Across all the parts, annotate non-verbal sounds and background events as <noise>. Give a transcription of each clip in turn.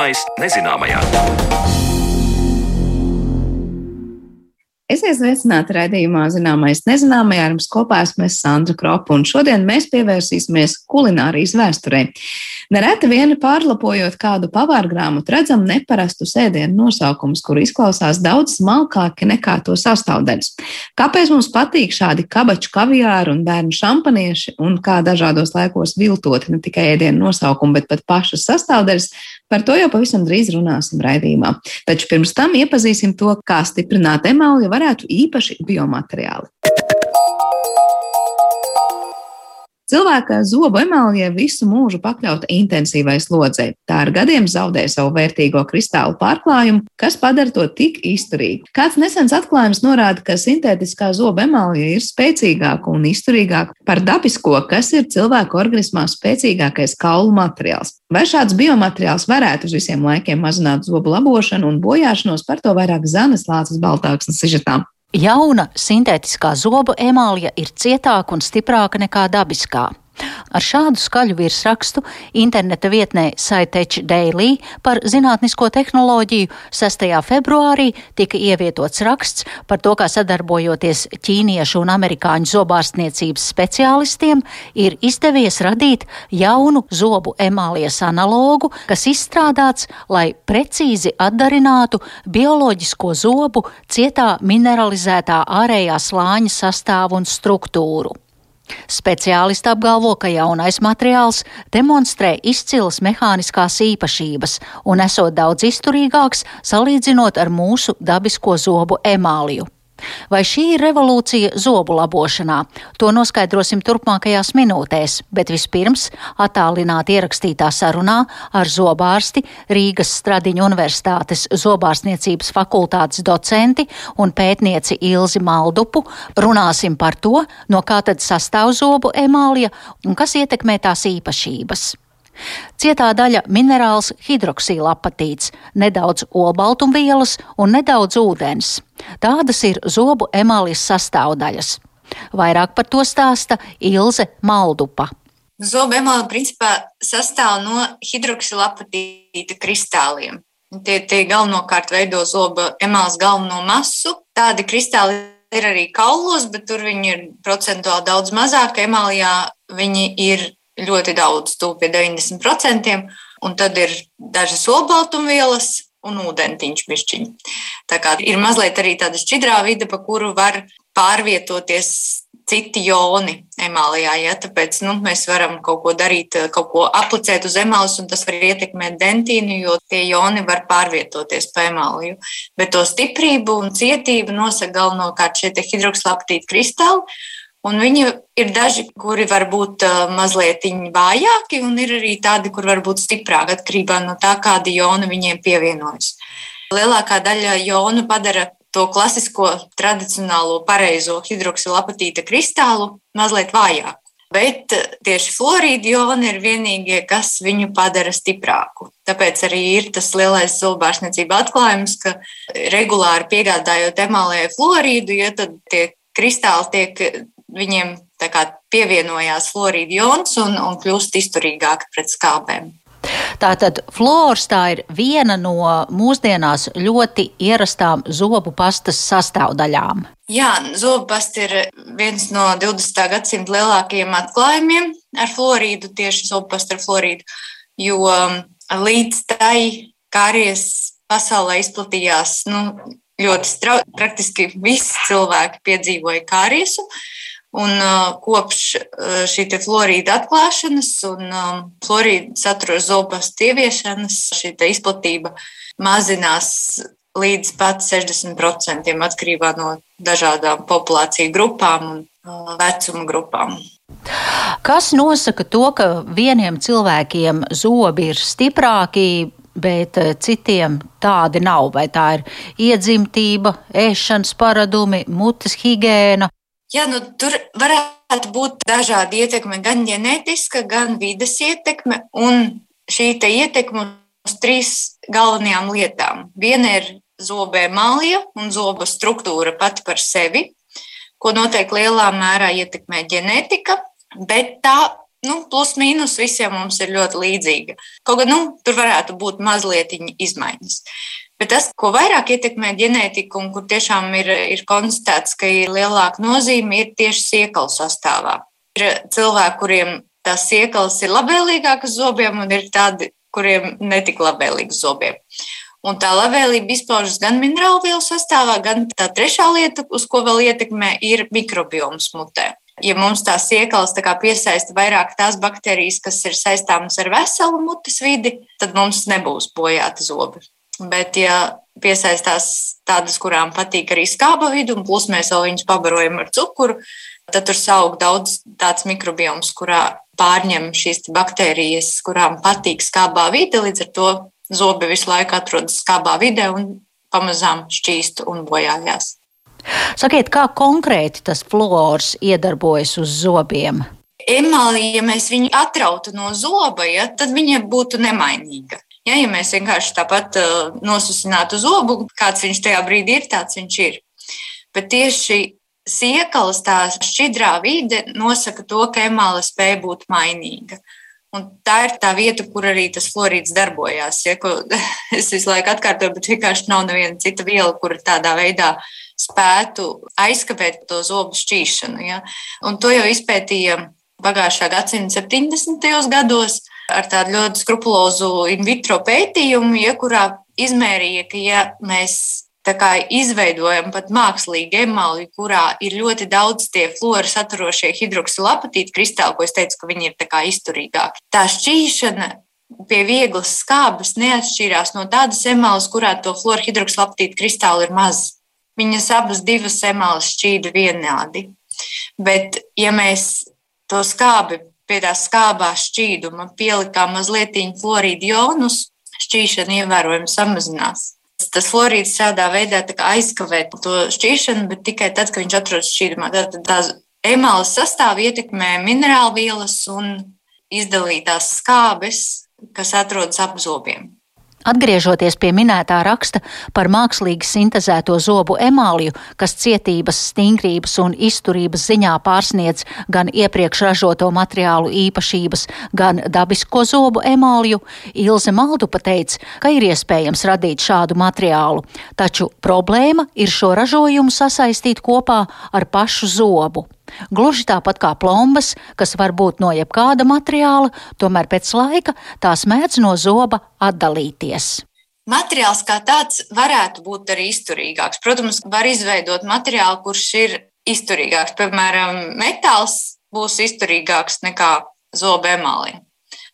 Zināmais nezināmajā. Esiet sveicināti raidījumā Zināmais nezināmajā. Ar jums kopā esmu Sandra Kropa, un šodien mēs pievērsīsimies kulinārijas vēsturei. Nereti vien pārlapojot kādu pavāru grāmatu, redzam neparastu sēdienu nosaukumus, kur izklausās daudz smalkāki nekā to sastāvdaļas. Kāpēc mums patīk šādi kabaču kaviāri un bērnu šampanieši, un kā dažādos laikos viltot ne tikai ēdienu nosaukumu, bet pat pašas sastāvdaļas, par to jau pavisam drīz runāsim raidījumā. Taču pirms tam iepazīsim to, kā stiprināt emāli varētu īpaši biomateriāli. Cilvēka zobu emalija visu mūžu pakļauta intensīvai slodzei. Tā ar gadiem zaudē savu vērtīgo kristālu pārklājumu, kas padara to tik izturīgu. Kāds nesens atklājums norāda, ka sintētiskā zobu emalija ir spēcīgāka un izturīgāka par dabisko, kas ir cilvēka organismā spēcīgākais kaulu materiāls. Vai šāds biomateriāls varētu uz visiem laikiem mazināt zobu labošanu un bojāšanos, par to vairāk Zanes Lācis Baltāksnes sižetām. Jauna sintētiskā zobu emālija ir cietāka un stiprāka nekā dabiskā. Ar šādu skaļu virsrakstu interneta vietnē Saitech Daily par zinātnisko tehnoloģiju 6. februārī tika ievietots raksts par to, kā sadarbojoties ķīniešu un amerikāņu zobārstniecības speciālistiem ir izdevies radīt jaunu zobu emālijas analogu, kas izstrādāts, lai precīzi atdarinātu bioloģisko zobu cietā mineralizētā ārējā slāņa sastāvu un struktūru. Speciālisti apgalvo, ka jaunais materiāls demonstrē izcilas mehāniskās īpašības un esot daudz izturīgāks salīdzinot ar mūsu dabisko zobu emāliju. Vai šī ir revolūcija zobu labošanā? To noskaidrosim turpmākajās minūtēs, bet vispirms attālināti ierakstītā sarunā ar zobārsti Rīgas Stradiņu Universitātes zobārstniecības fakultātes docenti un pētnieci Ilzi Maldupu runāsim par to, no kā tad sastāv zobu emālija un kas ietekmē tās īpašības. Cietā daļa minerāls hidroksilapatīts, nedaudz olbaltumvielas un nedaudz ūdens. Tādas ir zobu emālijas sastāvdaļas. Vairāk par to stāsta Ilze Maldupa. Zobu emāli principā sastāv no hidroksilapatīta kristāliem. Tie, tie galvenokārt veido zobu emāls galveno masu. Tādi kristāli ir arī kaulos, bet tur viņi ir procentuāli daudz mazāk. Emālijā viņi ir ļoti daudz, pie 90%, un tad ir dažas olbaltumvielas un ūdentiņš pišķiņi. Tā kā ir mazliet arī tāda šķidrā vide, pa kuru var pārvietoties citi joni emālijā. Ja? Tāpēc nu, mēs varam kaut ko darīt, kaut ko aplicēt uz emālijas, un tas var ietekmēt dentīnu, jo tie joni var pārvietoties pa emāliju. Bet to stiprību un cietību nosaka galvenokārt šie hidrokslaptīti kristāli. Un viņi ir daži, kuri var būt mazliet vājāki, un ir arī tādi, kur var būt stiprāki atkarībā no tā, kādi joni viņiem pievienojas. Lielākā daļa jonu padara to klasisko, tradicionālo, pareizo hidroksilapatīta kristālu mazliet vājāku. Bet tieši fluorīdi joni ir vienīgie, kas viņu padara stiprāku. Tāpēc arī ir tas lielais zobārstniecība atklājums, ka regulāri piegādājot emālē fluorīdu, ja tad tie kristāli tiek viņiem pievienojās fluorīda jons un, un kļūst izturīgāki pret skābēm. Tātad flors tā ir viena no mūsdienās ļoti ierastām zobu pastas sastāvdaļām. Jā, zobu pasta ir viens no 20. gadsimta lielākajiem atklājumiem ar fluorīdu, tieši zobu pasta ar fluorīdu, jo um, līdz tai kāries pasaulē izplatījās nu, ļoti strauji. Praktiski visi cilvēki piedzīvoja kāriesu. Un uh, kopš uh, šī fluorīda atklāšanas un um, fluorīda satura zobastu ieviešanas šī izplatība mazinās līdz pat 60% atkarībā no dažādām populāciju grupām un uh, vecuma grupām. Kas nosaka to, ka vieniem cilvēkiem zobi ir stiprāki, bet uh, citiem tādi nav? Vai tā ir iedzimtība, ēšanas paradumi, mutes higiēna? Jā, nu, tur varētu būt dažādi ietekme, gan ģenētiska, gan vides ietekme. Un šī ietekme uz trīs galvenajām lietām. Viena ir zobē malija un zoba struktūra pati par sevi, ko noteikti lielā mērā ietekmē ģenētika, bet tā nu, plus mīnus visiem mums ir ļoti līdzīga. Kaut gan nu, tur varētu būt mazliet izmaiņas. Bet tas, ko vairāk ietekmē ģenētika un kur tiešām ir, ir konstatēts, ka ir lielāka nozīme, ir tieši siekalu sastāvā. Ir cilvēki, kuriem tās siekalas ir labvēlīgākas zobiem, un ir tādi, kuriem netik labvēlīgas zobiem. Un tā labvēlība izpaužas gan minerālu vielu sastāvā, gan tā trešā lieta, uz ko vēl ietekmē, ir mikrobioms mutē. Ja mums tās iekalas tā piesaista vairāk tās baktērijas, kas ir saistāmas ar veselu mutes vidi, tad mums nebūs bojāta zobi. Bet, ja piesaistās tādas, kurām patīk arī skāba vidu, un plus mēs vēl viņus pabarojam ar cukuru, tad tur aug daudz tāds mikrobioms, kurā pārņem šīs baktērijas, kurām patīk skābā vide. Līdz ar to zobi visu laiku atrodas skābā vidē un pamazām šķīst un bojājās. Sakiet, kā konkrēti tas fluors iedarbojas uz zobiem? Emālija, ja mēs viņu atrautu no zoba, ja, tad viņa būtu nemainīga. Ja, ja mēs vienkārši tāpat uh, nosusinātu zobu, kāds viņš tajā brīdī ir, tāds viņš ir. Bet tieši siekalas tā šķidrā vide nosaka to, ka emāla spēja būt mainīga. Un tā ir tā vieta, kur arī tas fluorīds darbojās. Ja, <laughs> es visu laiku atkārtoju, bet vienkārši nav neviena cita viela, kur tādā veidā spētu aizkavēt to zobu šķīšanu. Ja. Un to jau izpētīja pagājušā gadsimta 70. gados ar tādu ļoti skrupulozu in vitro pētījumu, ja, kurā izmērīja, ka ja mēs izveidojam pat mākslīgi emāli, kurā ir ļoti daudz tie fluoru saturošie hidroksilapatīti kristāli, ko es teicu, ka viņi ir izturīgāki. Tā šķīšana pie vieglas skābes neatšķīrās no tādas emālas, kurā to fluoru hidroksilapatītu kristāli ir maz. Viņas abas divas emālas šķīda vienādi. Bet, ja mēs to skābi pie tā skābā šķīduma pielikām mazliet fluorīdu jonus, šķīšana ievērojami samazinās. Tas fluorīds šādā veidā aizkavē to šķīšanu, bet tikai tad, kad viņš atrodas šķīdumā. Tad tā emāla sastāvā ietekmē minerālu vielas un izdalītās skābes, kas atrodas ap zobiem. Atgriežoties pie minētā raksta par mākslīgi sintēzēto zobu emāliju, kas cietības, stingrības un izturības ziņā pārsniedz gan iepriekš ražoto materiālu īpašības, gan dabisko zobu emāliju, Ilze Maldupa teica, ka ir iespējams radīt šādu materiālu, taču problēma ir šo ražojumu sasaistīt kopā ar pašu zobu. Gluži tāpat kā plombas, kas var būt no jebkāda materiāla, tomēr pēc laika tās mēdz no zoba atdalīties. Materiāls kā tāds varētu būt arī izturīgāks. Protams, var izveidot materiālu, kurš ir izturīgāks. Piemēram, metāls būs izturīgāks nekā zobe emālija.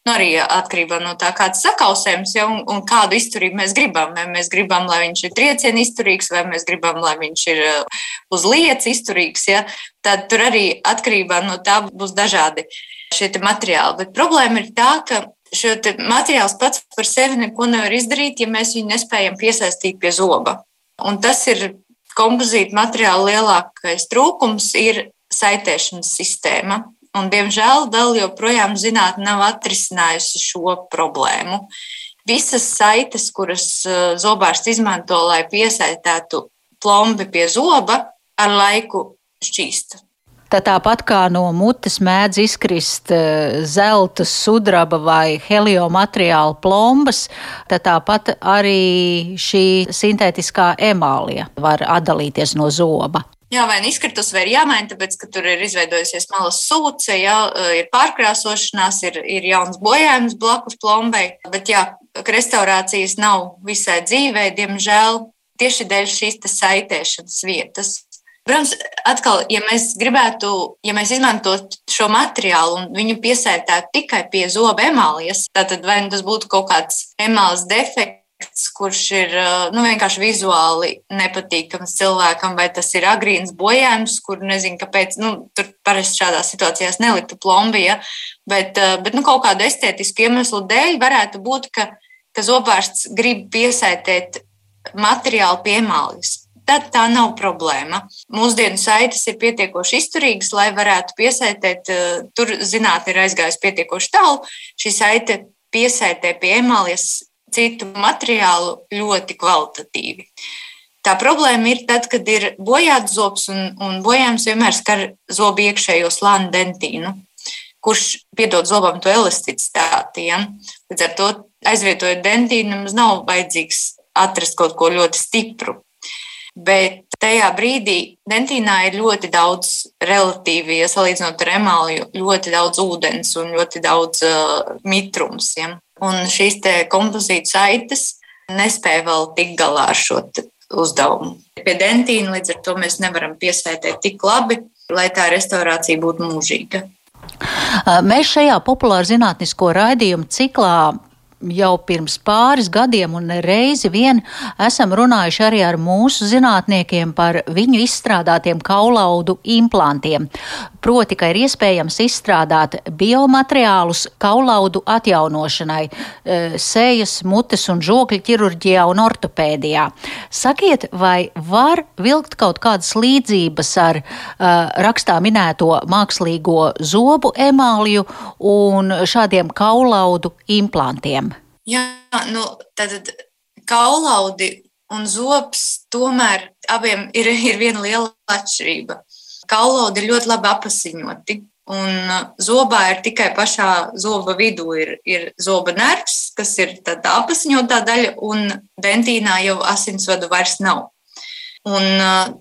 Nu, arī atkarībā no tā, kāds sakausējums ja, un, un kādu izturību mēs gribam. Vai mēs gribam, lai viņš ir trieciena izturīgs, vai mēs gribam, lai viņš ir uh, uz lietas izturīgs. Ja, tad tur arī atkarībā no tā būs dažādi šie materiāli. Bet problēma ir tā, ka šo materiālu pats par sevi neko nevar izdarīt, ja mēs viņu nespējam piesaistīt pie zoba. Un tas ir kompozīta materiāla lielākais trūkums, ir saitēšanas sistēma. Un, diemžēl vēl joprojām zinātnē nav atrisinājusi šo problēmu. Visas saites, kuras eh, zobārsts izmanto, lai piesaistētu plombi pie zoba, ar laiku šķīst. Tā tāpat kā no mutes mēdz izkrist eh, zelta, sudraba vai heliomateriāla plombas, tad tāpat arī šī sintētiskā emālija var atdalīties no zoba. Jā, vai nu izkritus, vai ir jāmaina, tāpēc, ka tur ir izveidojusies malas sūce, jā, ir pārkrāsošanās, ir, ir jauns bojājums blakus plombai. Bet, jā, restaurācijas nav visai dzīvē, diemžēl, tieši dēļ šīs saitēšanas vietas. Protams, atkal, ja mēs gribētu, ja mēs izmantotu šo materiālu un viņu piesētētu tikai pie zoba emālijas, tad vai nu tas būtu kaut kāds emāls defekts, kurš ir nu, vienkārši vizuāli nepatīkams cilvēkam, vai tas ir agrīns bojājums, kur nezinu, kāpēc. Nu, tur parasti šādās situācijās neliktu plombija, bet, bet nu, kaut kādu estētisku iemeslu dēļ varētu būt, ka, ka zobārsts grib piesaistīt materiālu piemālis. Tad tā nav problēma. Mūsdienu saites ir pietiekoši izturīgas, lai varētu piesaistīt. Tur zinātnē ir aizgājusi pietiekoši tālu. Šī saite piesaistē pie emālijas citu materiālu ļoti kvalitatīvi. Tā problēma ir tad, kad ir bojāts zobs, un, un bojājums vienmēr skar zobu iekšējo slāņu dentīnu, kurš piedod zobam to elasticitāti. Ja? Līdz ar to aizvietojot dentīnu, mums nav vajadzīgs atrast kaut ko ļoti stipru. Bet tajā brīdī dentīnā ir ļoti daudz relatīvi, ja salīdzinot ar emāliju, ļoti daudz ūdens un ļoti daudz uh, mitrums. Ja? Un šīs kompozīta saites nespēja vēl tikt galā ar šo uzdevumu. Pie dentīna līdz ar to mēs nevaram piesaistīt tik labi, lai tā restaurācija būtu mūžīga. Mēs šajā populāra zinātnisko raidījumu ciklā jau pirms pāris gadiem un reizi vien esam runājuši arī ar mūsu zinātniekiem par viņu izstrādātiem kaulaudu implantiem. Proti, ka ir iespējams izstrādāt biomateriālus kaulaudu atjaunošanai, e, sejas, mutes un žokļu ķirurģijā un ortopēdijā. Sakiet, vai var vilkt kaut kādas līdzības ar uh, rakstā minēto mākslīgo zobu emāliju un šādiem kaulaudu implantiem? Jā, nu, tad kaulaudi un zops tomēr abiem ir, ir viena liela atšķirība. Kaulaudi ir ļoti labi apasiņoti, un zobā ir tikai pašā zoba vidū ir, ir zoba nervs, kas ir tāda apasiņotā daļa, un dentīnā jau asinsvadu vairs nav. Un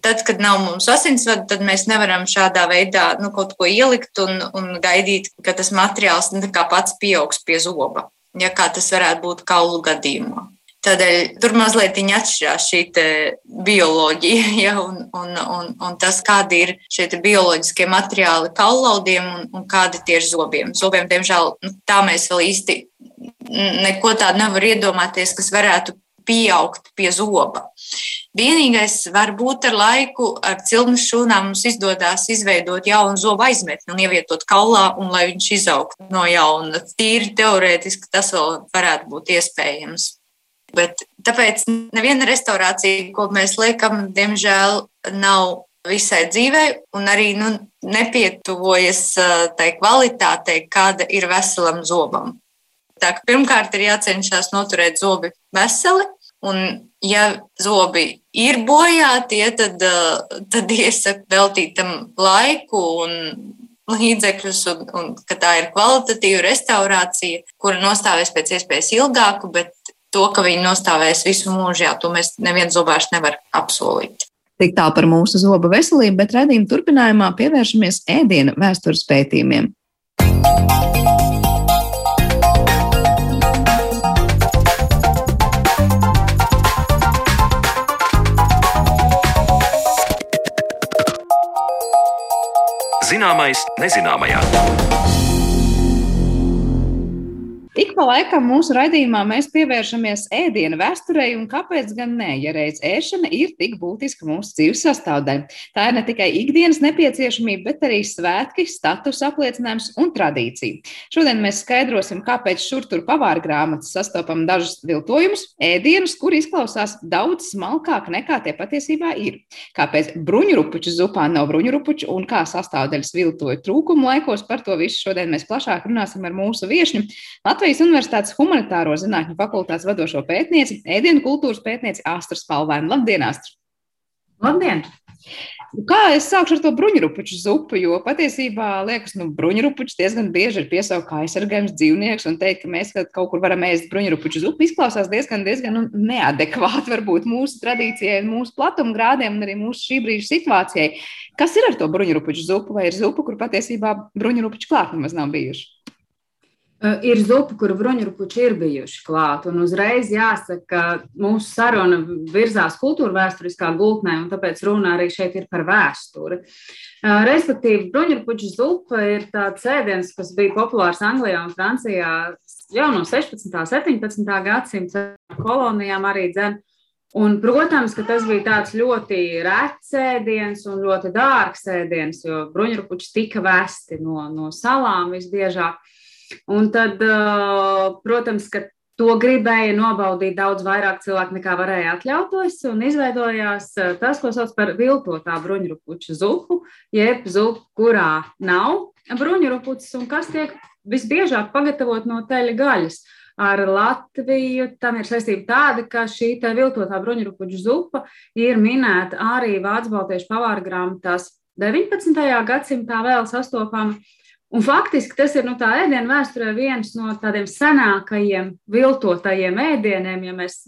tad, kad nav mums asinsvadu, tad mēs nevaram šādā veidā nu, kaut ko ielikt un, un gaidīt, ka tas materiāls nu, pats pieaugs pie zoba ja kā tas varētu būt kaulu gadījumā. Tādēļ tur mazliet atšķirās šī bioloģija <laughs> ja, un, un, un, un tas, kādi ir šie bioloģiskie materiāli kaulaudiem un, un kādi tie ir zobiem. Zobiem, diemžēl, nu, tā mēs vēl īsti neko tādu nevar iedomāties, kas varētu pieaugt pie zoba. Vienīgais var būt ar laiku, ar cilnu šūnām mums izdodas izveidot jaunu zobu aizmetni un ievietot kaulā, un lai viņš izaugtu no jauna. Tīri teorētiski tas vēl varētu būt iespējams. Bet tāpēc neviena restaurācija, ko mēs liekam, diemžēl nav visai dzīvei, un arī nu, nepietuvojas tai kvalitātei, kāda ir veselam zobam. Tā, pirmkārt, ir jācenšas noturēt zobi veseli, Un, ja zobi ir bojāti, ja, tad, eh, tad iesaku veltīt tam laiku un līdzekļus, un, un ka tā ir kvalitatīva restaurācija, kura nostāvēs pēc iespējas ilgāku, bet to, ka viņi nostāvēs visu mūžu, jā, to mēs neviens zobārsts nevar apsolīt. Tik tā par mūsu zobu veselību, bet redzījuma turpinājumā pievēršamies ēdienu vēstures pētījumiem. Zināmais nezināmajā. Ik pa laikam mūsu raidījumā mēs pievēršamies ēdienu vēsturei, un kāpēc gan ne, ja reiz ēšana ir tik būtiska mūsu dzīves sastāvdaļa. Tā ir ne tikai ikdienas nepieciešamība, bet arī svētki, status apliecinājums un tradīcija. Šodien mēs skaidrosim, kāpēc šur tur pavāra grāmatas sastopam dažus viltojumus, ēdienus, kur izklausās daudz smalkāk nekā tie patiesībā ir. Kāpēc bruņurupuču zupā nav bruņurupuču un kā sastāvdaļas viltoja trūkumu laikos, par to visu šodien mēs plašāk runāsim ar mūsu viešņu. Latvijas Latvijas Universitātes humanitāro zinātņu fakultātes vadošo pētnieci, ēdienu kultūras pētnieci Astru Spalvēnu. Labdien, Astru! Labdien! Kā es sākšu ar to bruņurupuču zupu, jo patiesībā liekas, nu, bruņurupučs diezgan bieži ir piesaukt kā aizsargājums dzīvnieks, un teikt, ka mēs kaut kur varam ēst bruņurupuču zupu, izklausās diezgan, diezgan nu, neadekvāti varbūt mūsu tradīcijai, mūsu platumgrādiem un arī mūsu šī brīža situācijai. Kas ir ar to bruņurupuču zupu, vai ir zupa, kur patiesībā bruņurupuču klāt nemaz nav bijuši? Ir zupa, kur bruņurupuči ir bijuši klāt. Un uzreiz jāsaka, ka mūsu saruna virzās kultūra vēsturiskā gultnē, un tāpēc runa arī šeit ir par vēsturi. Respektīvi, bruņurupuču zupa ir tāds ēdiens, kas bija populārs Anglijā un Francijā jau no 16. un 17. gadsimta kolonijām arī dzēn. Un, protams, ka tas bija tāds ļoti rēts ēdiens un ļoti dārgs ēdiens, jo bruņurupuči tika vesti no, no salām visbiežāk. Un tad, protams, ka to gribēja nobaudīt daudz vairāk cilvēku nekā varēja atļauties, un izveidojās tas, ko sauc par viltotā bruņurupuču zupu, jeb zupu, kurā nav bruņurupucis un kas tiek visbiežāk pagatavot no teļa gaļas. Ar Latviju tam ir saistība tāda, ka šī viltotā bruņurupuču zupa ir minēta arī Vācu baltiešu pavāra grāmatās 19. gadsimtā vēl sastopama Un faktiski tas ir nu, tā ēdienu vēsturē viens no tādiem senākajiem viltotajiem ēdieniem, ja mēs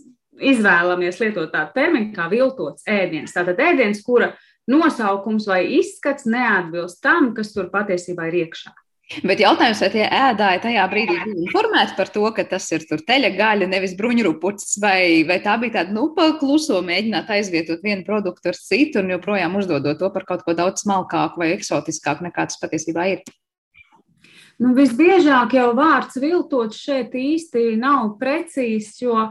izvēlamies lietot tādu terminu kā viltots ēdiens. Tātad ēdiens, kura nosaukums vai izskats neatbilst tam, kas tur patiesībā ir iekšā. Bet jautājums, vai tie ēdāji tajā brīdī bija informēti par to, ka tas ir teļa gaļa, nevis bruņurupucis, vai, vai tā bija tāda, nu, kluso mēģināt aizvietot vienu produktu ar citu un joprojām uzdodot to par kaut ko daudz smalkāku vai eksotiskāku nekā tas patiesībā ir? Nu, visbiežāk jau vārds viltots šeit īsti nav precīzs, jo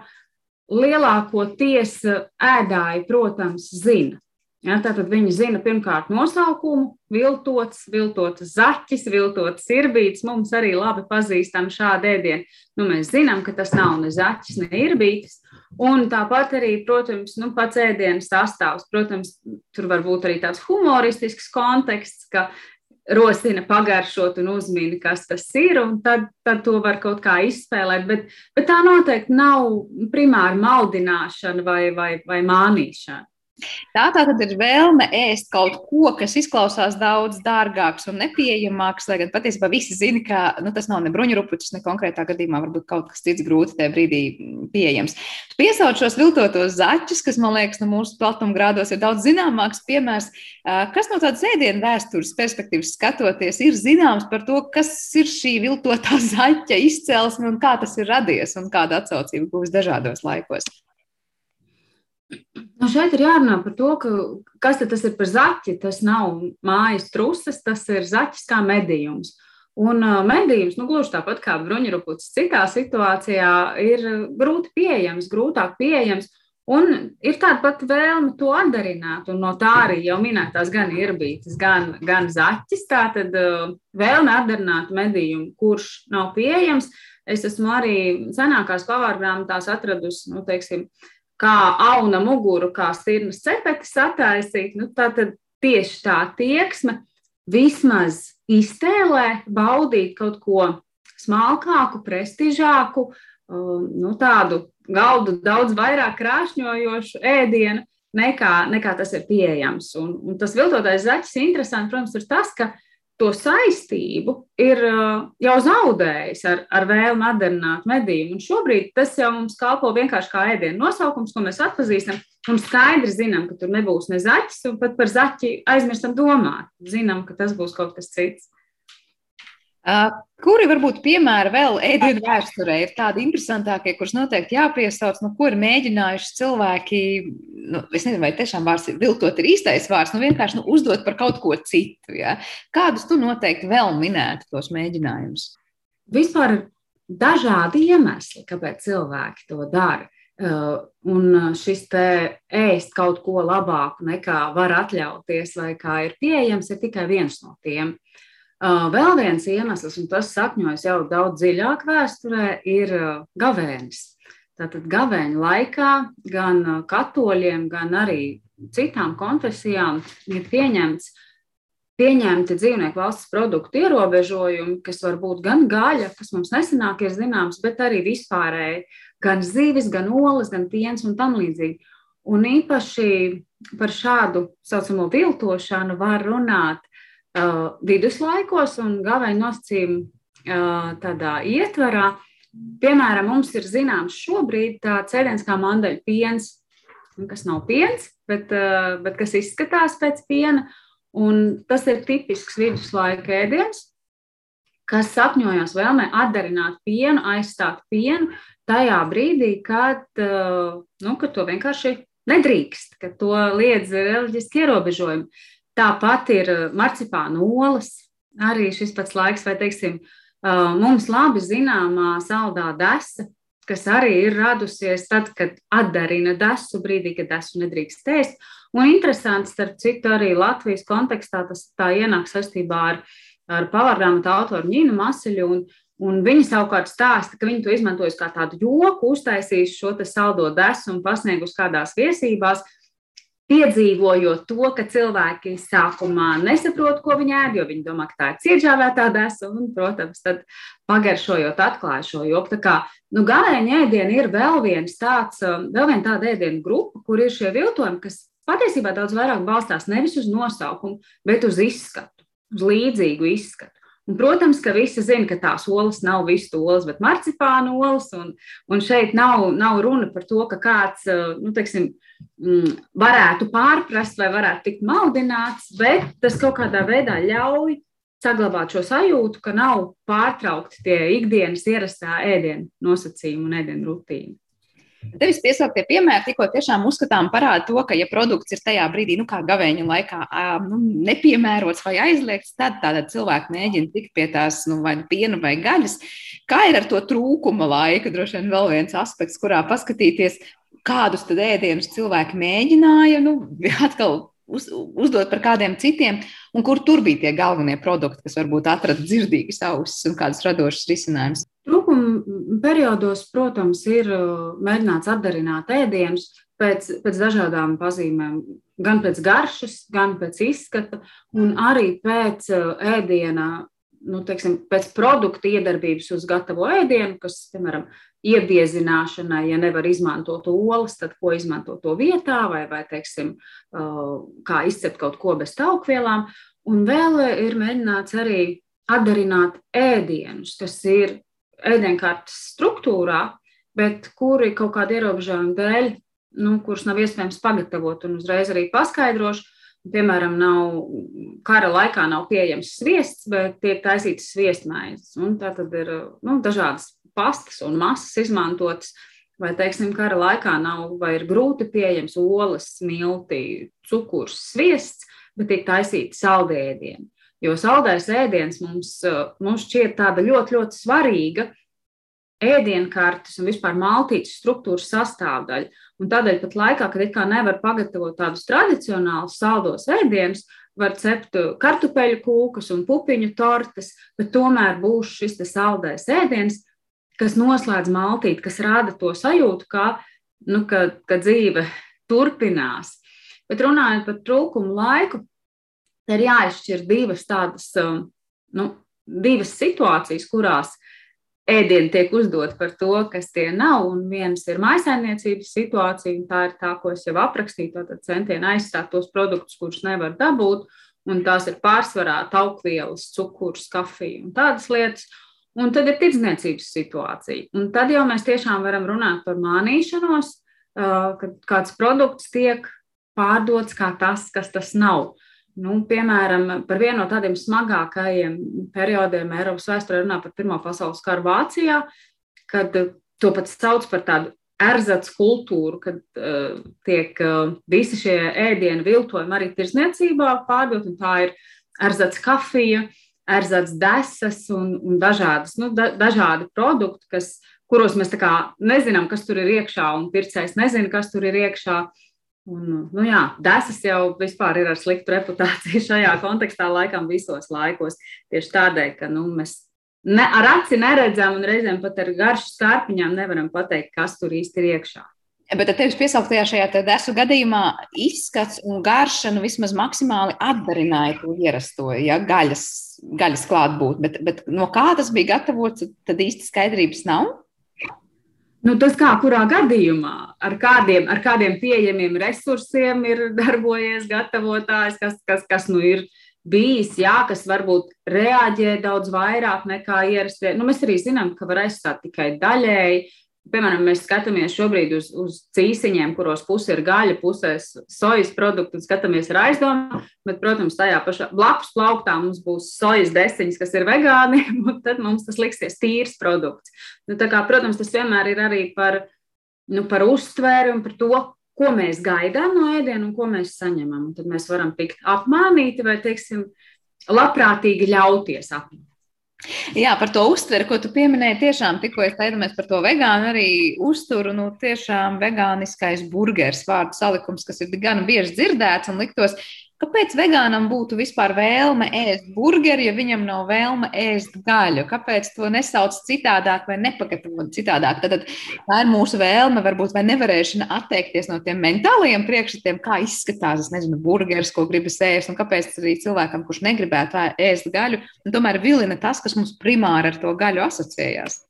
lielākoties ēdāji, protams, zina. Ja, tātad viņi zina pirmkārt nosaukumu, viltots, viltots zaķis, viltots sirbītis. Mums arī labi pazīstam šādu ēdienu. Nu, mēs zinām, ka tas nav ne zaķis, ne irbītis. Un tāpat arī, protams, nu, pats ēdienas sastāvs. Protams, tur var būt arī tāds humoristisks konteksts, ka rosina pagaršot un uzmini, kas tas ir, un tad, tad to var kaut kā izspēlēt. Bet, bet tā noteikti nav primāri maldināšana vai, vai, vai mānīšana. Tā tad ir vēlme ēst kaut ko, kas izklausās daudz dārgāks un nepieejamāks, lai gan patiesībā visi zina, ka nu, tas nav ne bruņurupucis, ne konkrētā gadījumā varbūt kaut kas cits grūti tajā brīdī pieejams. Tu piesauc šos viltotos zaķus, kas, man liekas, no mūsu platumgrādos ir daudz zināmāks piemērs. Kas no tādas ēdienu vēstures perspektīvas skatoties ir zināms par to, kas ir šī viltotā <laughs> zaķa izcelsme un kā tas ir radies un kāda atsaucība būs dažādos laikos? Nu šeit ir jārunā par to, ka, kas tas ir par zaķi. Tas nav mājas truses, tas ir zaķis kā medījums. Un medījums, nu, gluži tāpat kā bruņurupucis, citā situācijā ir grūti pieejams, grūtāk pieejams. Un ir tāda pati vēlme to atdarināt, un no tā arī jau minētās gan irbītas, gan, gan zaķis. Tā tad vēlme atdarināt medījumu, kurš nav pieejams. Es esmu arī senākās pavārgrāmatās atradusi, nu, teiksim, uh, kā auna muguru, kā sirnas cepetes attaisīt, nu, tā tad tieši tā tieksme vismaz iztēlē baudīt kaut ko smalkāku, prestižāku, um, nu, tādu galdu daudz vairāk krāšņojošu ēdienu, nekā, nekā tas ir pieejams. Un, un tas viltotais zaķis interesants, protams, ir tas, ka to saistību ir uh, jau zaudējis ar, ar vēlmi atdarināt medījumu. Un šobrīd tas jau mums kalpo vienkārši kā ēdienu nosaukums, ko mēs atpazīstam. Un skaidri zinām, ka tur nebūs ne zaķis, un pat par zaķi aizmirstam domāt. Zinām, ka tas būs kaut kas cits. Kuri varbūt piemēri vēl ēdienu vēsturē ir tādi interesantākie, kurus noteikti jāpiesauc, no kur mēģinājuši cilvēki, nu, es nezinu, vai tiešām vārds viltot ir īstais vārds, nu vienkārši nu, uzdot par kaut ko citu. Ja? Kādus tu noteikti vēl minētu tos mēģinājumus? Vispār dažādi iemesli, kāpēc cilvēki to dara. Un šis te ēst kaut ko labāku nekā var atļauties vai kā ir pieejams, ir tikai viens no tiem. Uh, Vēl viens iemesls, un tas sakņojas jau daudz dziļāk vēsturē, ir gavēnis. Tātad gavēņa laikā gan katoļiem, gan arī citām konfesijām ir pieņemts, pieņemti dzīvnieku valsts produktu ierobežojumi, kas var būt gan gaļa, kas mums nesenāk ir zināms, bet arī vispārēji gan zivis, gan olas, gan piens un tam līdzīgi. Un īpaši par šādu saucamo viltošanu var runāt uh, viduslaikos un gavēņu nosacījumu uh, tādā ietvarā. Piemēram, mums ir zināms šobrīd tāds ēdiens kā mandaļu piens, kas nav piens, bet, uh, bet kas izskatās pēc piena. Un tas ir tipisks viduslaika ēdiens, kas sapņojās vēlmē atdarināt pienu, aizstāt pienu tajā brīdī, kad, uh, nu, kad to vienkārši nedrīkst, kad to liedz reliģiski ierobežojumi. Tāpat ir uh, marcipāna olas, arī šis pats laiks, vai teiksim, uh, mums labi zināmā saldā desa, kas arī ir radusies tad, kad atdarina desu brīdī, kad desu nedrīkst ēst. Un interesanti, starp citu, arī Latvijas kontekstā tas tā ienāk saistībā ar, ar pavārgrāmatu autoru Ņinu Maseļu. Un, un viņi savukārt stāsta, ka viņi to izmantojas kā tādu joku, uztaisījis šo saldo desu un pasniegus kādās viesībās piedzīvojot to, ka cilvēki sākumā nesaprot, ko viņi ēd, jo viņi domā, ka tā ir cietžāvētā desa, un, protams, tad pagaršojot atklāja šo joku. Tā kā, nu, gājiņa ēdiena ir vēl viens tāds, um, vēl viena tāda ēdienu grupa, kur ir šie viltojumi, kas patiesībā daudz vairāk balstās nevis uz nosaukumu, bet uz izskatu, uz līdzīgu izskatu. Un, protams, ka visi zina, ka tās olas nav visu olas, bet marcipāna olas. Un, un šeit nav, nav runa par to, ka kāds nu, teiksim, varētu pārprast vai varētu tikt maldināts, bet tas kaut kādā veidā ļauj saglabāt šo sajūtu, ka nav pārtraukti tie ikdienas ierastā ēdienu nosacījumi un ēdienu rutīna. Tevis piesauktie piemēri tikko tiešām uzskatām parāda to, ka, ja produkts ir tajā brīdī, nu, kā gavēņa laikā, nu, nepiemērots vai aizliegts, tad tāda cilvēka mēģina tikt pie tās, nu, vai nu piena vai gaļas. Kā ir ar to trūkuma laika? Droši vien vēl viens aspekts, kurā paskatīties, kādus tad ēdienus cilvēki mēģināja, nu, atkal uz, uzdot par kādiem citiem, un kur tur bija tie galvenie produkti, kas varbūt atrada dzirdīgas ausis un kādas radošas risinājumus. Trūkuma periodos, protams, ir uh, mēģināts atdarināt ēdienus pēc, pēc dažādām pazīmēm. Gan pēc garšas, gan pēc izskata, un arī pēc uh, ēdiena, nu, teiksim, pēc produkta iedarbības uz gatavo ēdienu, kas, piemēram, iebiezināšanai, ja nevar izmantot olas, tad ko izmantot to vietā, vai, vai teiksim, uh, kā izcept kaut ko bez taukvielām. Un vēl ir mēģināts arī atdarināt ēdienus, kas ir ēdienkartes struktūrā, bet kuri kaut kāda ierobežojuma dēļ, nu, kurus nav iespējams pagatavot un uzreiz arī paskaidrošu. Piemēram, nav, kara laikā nav pieejams sviests, bet tiek taisīts sviestmaizes. Tā tad ir nu, dažādas pastas un masas izmantotas. Vai, teiksim, kara laikā nav vai ir grūti pieejams olas, smilti, cukurs, sviests, bet tiek taisīti saldēdieni. Jo saldais ēdiens mums, eh, mums šķiet tāda ļoti, ļoti svarīga ēdienkartes un vispār maltītes struktūras sastāvdaļa. Un tādēļ pat laikā, kad it kā nevar pagatavot tādus tradicionālus saldos ēdienus, var cept kartupeļu kūkas un pupiņu tortes, bet tomēr būs šis saldais ēdiens, kas noslēdz maltīti, kas rada to sajūtu, ka, nu, ka, ka dzīve turpinās. Bet runājot par trūkumu laiku, ir jāizšķir divas tādas, um, nu, divas situācijas, kurās ēdieni tiek uzdot par to, kas tie nav. Un viens ir maisaimniecības situācija, un tā ir tā, ko es jau aprakstīju, tātad centieni aizstāt tos produktus, kurus nevar dabūt, un tās ir pārsvarā taukvielas, cukurs, kafija un tādas lietas. Un tad ir tirdzniecības situācija. Un tad jau mēs tiešām varam runāt par mānīšanos, uh, kad kāds produkts tiek pārdots kā tas, kas tas nav. Nu, piemēram, par vienu no tādiem smagākajiem periodiem Eiropas vēsturē runā par Pirmā pasaules karu Vācijā, kad to pat sauc par tādu erzats kultūru, kad uh, tiek uh, visi šie ēdienu viltojumi arī tirzniecībā pārdot, un tā ir erzats kafija, erzats desas un, un dažādas, nu, da, dažādi produkti, kas, kuros mēs nezinām, kas tur ir iekšā, un pircējs nezina, kas tur ir iekšā. Un, nu jā, desas jau vispār ir ar sliktu reputāciju <laughs> šajā kontekstā, laikam, visos laikos. Tieši tādēļ, ka nu, mēs ne, ar aci neredzam un reizēm pat ar garšu skārpiņām nevaram pateikt, kas tur īsti ir iekšā. Bet tevis piesauktajā šajā desu gadījumā izskats un garša nu, vismaz maksimāli atdarināja to ierasto, ja gaļas, gaļas klātbūt. Bet, bet no kā tas bija gatavots, tad īsti skaidrības nav. Nu, tas kā kurā gadījumā, ar kādiem, ar kādiem pieejamiem resursiem ir <laughs> darbojies gatavotājs, kas, kas, kas nu ir bijis, jā, kas varbūt reaģē daudz vairāk nekā ierastie. Nu, mēs arī zinām, ka var aizstāt tikai daļēji, Piemēram, mēs skatāmies šobrīd uz, uz cīsiņiem, kuros puse ir gaļa, puse sojas produkti, un skatāmies ar aizdomu. Bet, protams, tajā pašā blakus plauktā mums būs sojas desiņas, kas ir vegāni, <laughs> un tad mums tas liksies tīrs produkts. Nu, kā, protams, tas vienmēr ir arī par, nu, par uztvēri un par to, ko mēs gaidām no ēdiena un ko mēs saņemam. Un tad mēs varam tikt apmānīti vai, teiksim, labprātīgi ļauties apmānīt. Jā, par to uztveri, ko tu pieminēji, tiešām tikko es teicu par to vegānu, arī uzturu, nu, tiešām vegāniskais burgers vārdu salikums, kas ir gan bieži dzirdēts un liktos, Kāpēc vegānam būtu vispār vēlme ēst burgeri, ja viņam nav vēlme ēst gaļu? Kāpēc to nesauc citādāk vai nepagatavot citādāk? Tad, tad tā ir mūsu vēlme, varbūt vai nevarēšana atteikties no tiem mentālajiem priekšstatiem, kā izskatās, es nezinu, burgeris, ko gribas ēst, un kāpēc arī cilvēkam, kurš negribētu ēst gaļu, tomēr vilina tas, kas mums primāri ar to gaļu asociējās.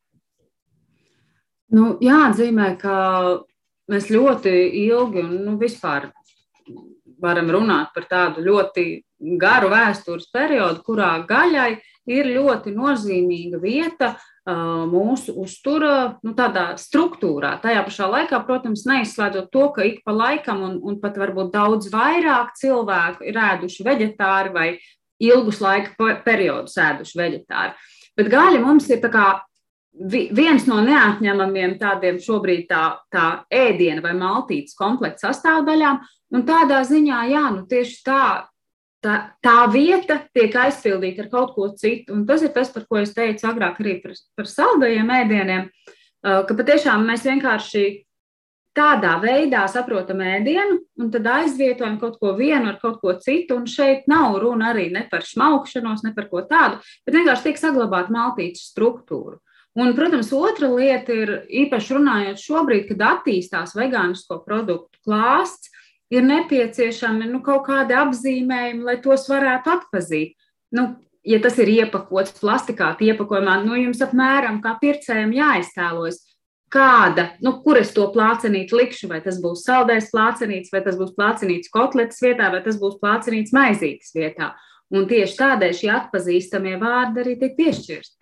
Nu, jāatzīmē, ka mēs ļoti ilgi un nu, vispār varam runāt par tādu ļoti garu vēstures periodu, kurā gaļai ir ļoti nozīmīga vieta mūsu uztura nu, struktūrā. Tajā pašā laikā, protams, neizslēdzot to, ka ik pa laikam, un, un pat varbūt daudz vairāk cilvēku ir ēduši vegetāri vai ilgus laika periodus ēduši vegetāri. Bet gaļa mums ir viens no neatņemamiem tādiem šobrīd tā, tā ēdiena vai maltītes komplekta sastāvdaļām. Un tādā ziņā, jā, nu tieši tā, tā, tā vieta tiek aizpildīta ar kaut ko citu. Un tas ir tas, par ko es teicu agrāk arī par, par saldajiem ēdieniem, ka patiešām mēs vienkārši tādā veidā saprotam ēdienu, un tad aizvietojam kaut ko vienu ar kaut ko citu. Un šeit nav runa arī ne par šmaukšanos, ne par ko tādu, bet vienkārši tiek saglabāta maltītes struktūra. Un, protams, otra lieta ir īpaši runājot šobrīd, kad attīstās vegānisko produktu klāsts, ir nepieciešami nu, kaut kādi apzīmējumi, lai tos varētu atpazīt. Nu, ja tas ir iepakots plastikāta iepakojumā, nu jums apmēram kā pircējiem jāiztēlojas, kāda, nu, kur es to plācenīti likšu, vai tas būs saldais plācenīts, vai tas būs plācenīts kotletes vietā, vai tas būs plācenīts maizītes vietā. Un tieši tādēļ šie atpazīstamie vārdi arī tiek piešķirti.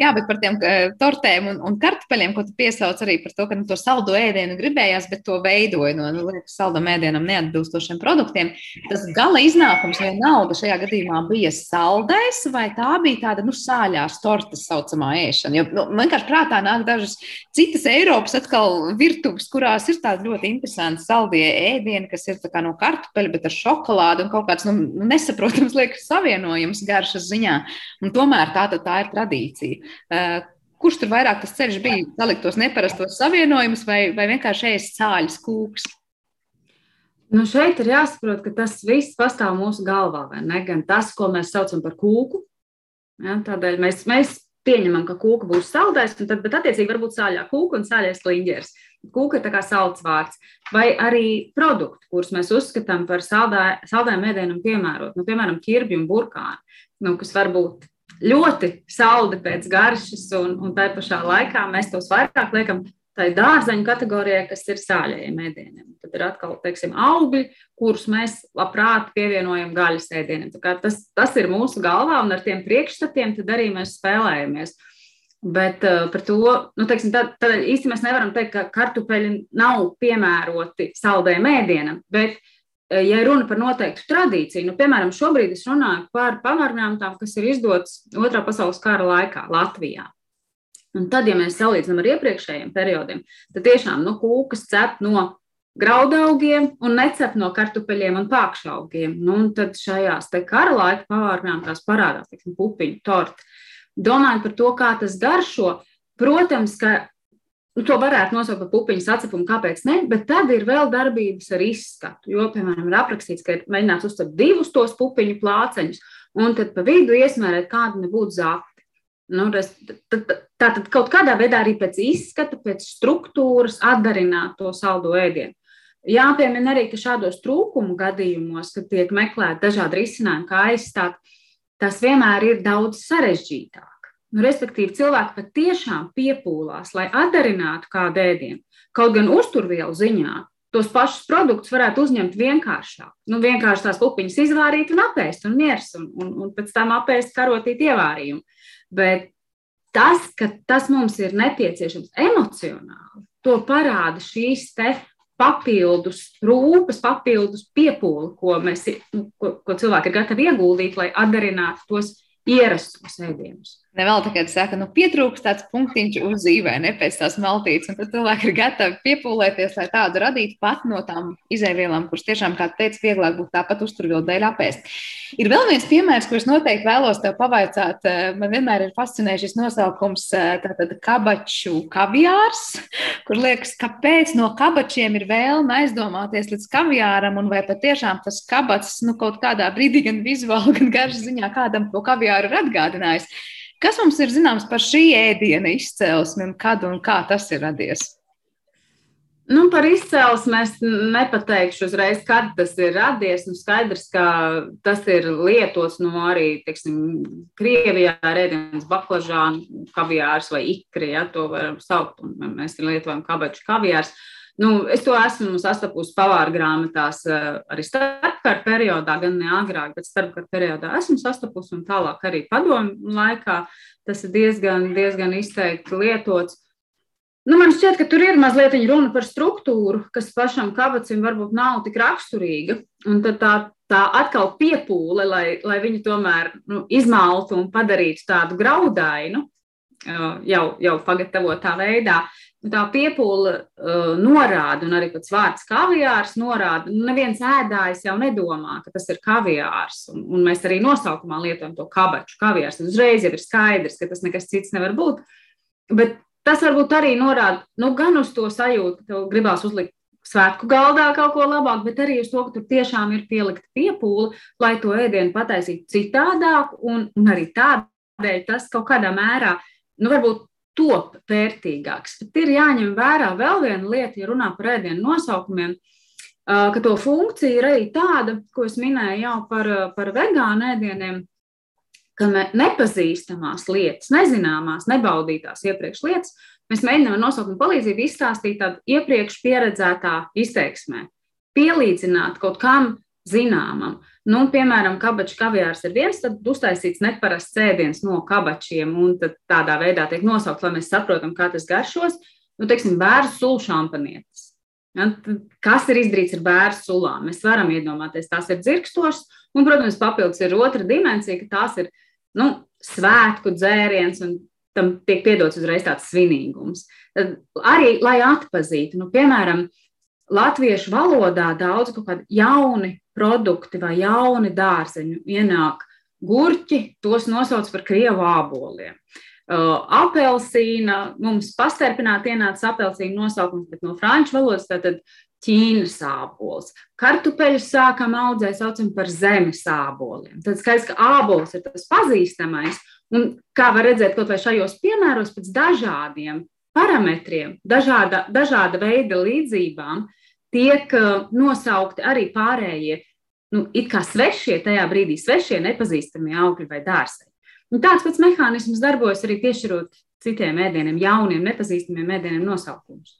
Jā, bet par tiem tortēm un, un kartupeļiem, ko tu piesauc arī par to, ka nu, to saldo ēdienu gribējās, bet to veidoja no nu, saldam ēdienam neatbilstošiem produktiem. Tas gala iznākums vienalga šajā gadījumā bija saldais, vai tā bija tāda nu, sāļās tortes saucamā ēšana. Jo nu, vienkārši prātā nāk dažas citas Eiropas atkal virtuves, kurās ir tādi ļoti interesanti saldie ēdieni, kas ir no kartupeļa, bet ar šokolādu un kaut kāds nu, nesaprotams liekas savienojums garšas ziņā. Un tomēr tā, tā ir tradīcija. Eh, kurš tur vairāk tas ceļš bija? Salikt tos neparastos savienojumus vai, vai vienkārši ēst sāļas kūks? Nu šeit ir jāsaprot, ka tas viss pastāv mūsu galvā, vai ne? Gan tas, ko mēs saucam par kūku. Ja, tādēļ mēs, mēs pieņemam, ka kūka būs saldais, tad, bet attiecīgi var būt sāļā kūka un sāļais kliņģers. Kūka ir tā kā salds vārds, vai arī produkti, kurus mēs uzskatām par saldā, saldājiem ēdienam piemērot, nu, piemēram, ķirbju un burkāni, nu, kas var būt ļoti saldi pēc garšas, un, un tā pašā laikā mēs tos vairāk liekam tai dārzeņu kategorijai, kas ir sāļajiem ēdieniem. Tad ir atkal, teiksim, augļi, kurus mēs labprāt pievienojam gaļas ēdieniem. Tas, tas ir mūsu galvā, un ar tiem priekšstatiem arī mēs spēlējamies. Bet uh, par to, nu, teiksim, tad, tad īsti mēs nevaram teikt, ka kartupeļi nav piemēroti saldējiem ēdienam, bet ja runa par noteiktu tradīciju, nu, piemēram, šobrīd es runāju par pamatgrāmatām, kas ir izdotas Otrā pasaules kara laikā Latvijā. Un tad, ja mēs salīdzinām ar iepriekšējiem periodiem, tad tiešām nu, kūkas cep no graudaugiem un necep no kartupeļiem un pākšaugiem. Nu, un tad šajās kara laika pavārnāmās parādās teiksim, pupiņu torti. Domājot par to, kā tas garšo, protams, ka Nu, to varētu nosaukt par pupiņu sacepumu, kāpēc ne, bet tad ir vēl darbības ar izskatu. Jo, piemēram, ir aprakstīts, ka ir mēģināts uztvert divus tos pupiņu plāceņus, un tad pa vidu iesmērēt kādu nebūtu zāpti. Nu, tā tad kaut kādā veidā arī pēc izskata, pēc struktūras atdarināt to saldo ēdienu. Jāpiemina arī, ka šādos trūkumu gadījumos, kad tiek meklēti dažādi risinājumi, kā aizstāt, tas vienmēr ir daudz sarežģītāk. Nu, respektīvi, cilvēki patiešām piepūlās, lai atdarinātu kādu ēdienu. Kaut gan uzturvielu ziņā tos pašus produktus varētu uzņemt vienkāršāk. Nu, vienkārši tās pupiņas izvārīt un apēst, un miers, un, un, un pēc tam apēst karotīt ievārījumu. Bet tas, ka tas mums ir nepieciešams emocionāli, to parāda šīs te papildus rūpes, papildus piepūli, ko, mēs, ko, ko cilvēki ir gatavi ieguldīt, lai atdarinātu tos ierastos ēdienus. Nevēl tā kā saka, nu, pietrūkst tāds punktiņš uz zīvē, ne pēc tās maltītes, un tad cilvēki ir gatavi piepūlēties, lai tādu radītu pat no tām izēvielām, kuras tiešām, kā teica, vieglāk būtu tāpat uzturvielu dēļ apēst. Ir vēl viens piemērs, kurus noteikti vēlos tev pavaicāt. Man vienmēr ir fascinējis šis nosaukums, tātad kabaču kaviārs, kur liekas, kāpēc no kabačiem ir vēlme aizdomāties līdz kaviāram, un vai patiešām tas kabats, nu, kaut kādā brīdī gan vizuāli, gan garšas ziņā kādam to kaviāru ir atgādinājis. Kas mums ir zināms par šī ēdiena izcelsmi un kad un kā tas ir radies? Nu, par izcelsmi es nepateikšu uzreiz, kad tas ir radies. Nu, skaidrs, ka tas ir lietots no arī, teiksim, Krievijā rēdienas baklažānu kaviārs vai ikri, ja to varam saukt, un mēs lietojam kabaču kaviārs. Nu, es to esmu sastapusi pavāra grāmatās arī starpkara periodā, gan ne agrāk, bet starpkara periodā esmu sastapusi un tālāk arī padomu laikā. Tas ir diezgan, diezgan izteikti lietots. Nu, man šķiet, ka tur ir mazliet runa par struktūru, kas pašam kabacim varbūt nav tik raksturīga. Un tad tā, tā atkal piepūle, lai, lai viņu tomēr nu, izmaltu un padarītu tādu graudainu, jau, jau pagatavotā veidā. Tā piepūle uh, norāda, un arī pats vārds kaviārs norāda, nu, neviens ēdājs jau nedomā, ka tas ir kaviārs. Un, un mēs arī nosaukumā lietojam to kabaču kaviārs. Uzreiz jau ir skaidrs, ka tas nekas cits nevar būt. Bet tas varbūt arī norāda nu, gan uz to sajūtu, ka tev gribās uzlikt svētku galdā kaut ko labāku, bet arī uz to, ka tur tiešām ir pielikta piepūle, lai to ēdienu pataisītu citādāk, un, un arī tādēļ tas kaut kādā mērā, nu, varbūt top vērtīgāks. Bet ir jāņem vērā vēl viena lieta, ja runā par ēdienu nosaukumiem, ka to funkcija ir arī tāda, ko es minēju jau par, par vegānu ēdieniem, ka nepazīstamās lietas, nezināmās, nebaudītās iepriekš lietas, mēs mēģinām ar nosaukumu palīdzību izstāstīt tādu iepriekš pieredzētā izteiksmē, pielīdzināt kaut kam zināmam. Nu, piemēram, kabaču kaviārs ir viens, tad uztaisīts neparasts cēdiens no kabačiem, un tādā veidā tiek nosaukts, lai mēs saprotam, kā tas garšos. Nu, teiksim, bērnu sulu šampanietis. Ja, kas ir izdarīts ar bērnu sulām? Mēs varam iedomāties, tās ir dzirkstošas, un, protams, papildus ir otra dimensija, ka tās ir nu, svētku dzēriens, un tam tiek piedots uzreiz tāds svinīgums. Tad arī, lai atpazītu, nu, piemēram, latviešu valodā daudz kaut kādi jauni produkti vai jauni dārzeņu ienāk gurķi, tos nosauc par krievu āboliem. Uh, apelsīna, mums pastarpināti ienāca apelsīna nosaukums, bet no franču valodas tātad ķīnas ābols. Kartupeļus sākam audzēt, saucam par zemes āboliem. Tad skaidrs, ka ābols ir tas pazīstamais, un kā var redzēt, kaut vai šajos piemēros pēc dažādiem parametriem, dažāda, dažāda veida līdzībām, tiek uh, nosaukti arī pārējie, nu, it kā svešie, tajā brīdī svešie, nepazīstamie augļi vai dārzi. Un tāds pats mehānisms darbojas arī piešķirot citiem ēdieniem, jauniem, nepazīstamiem ēdieniem nosaukumus.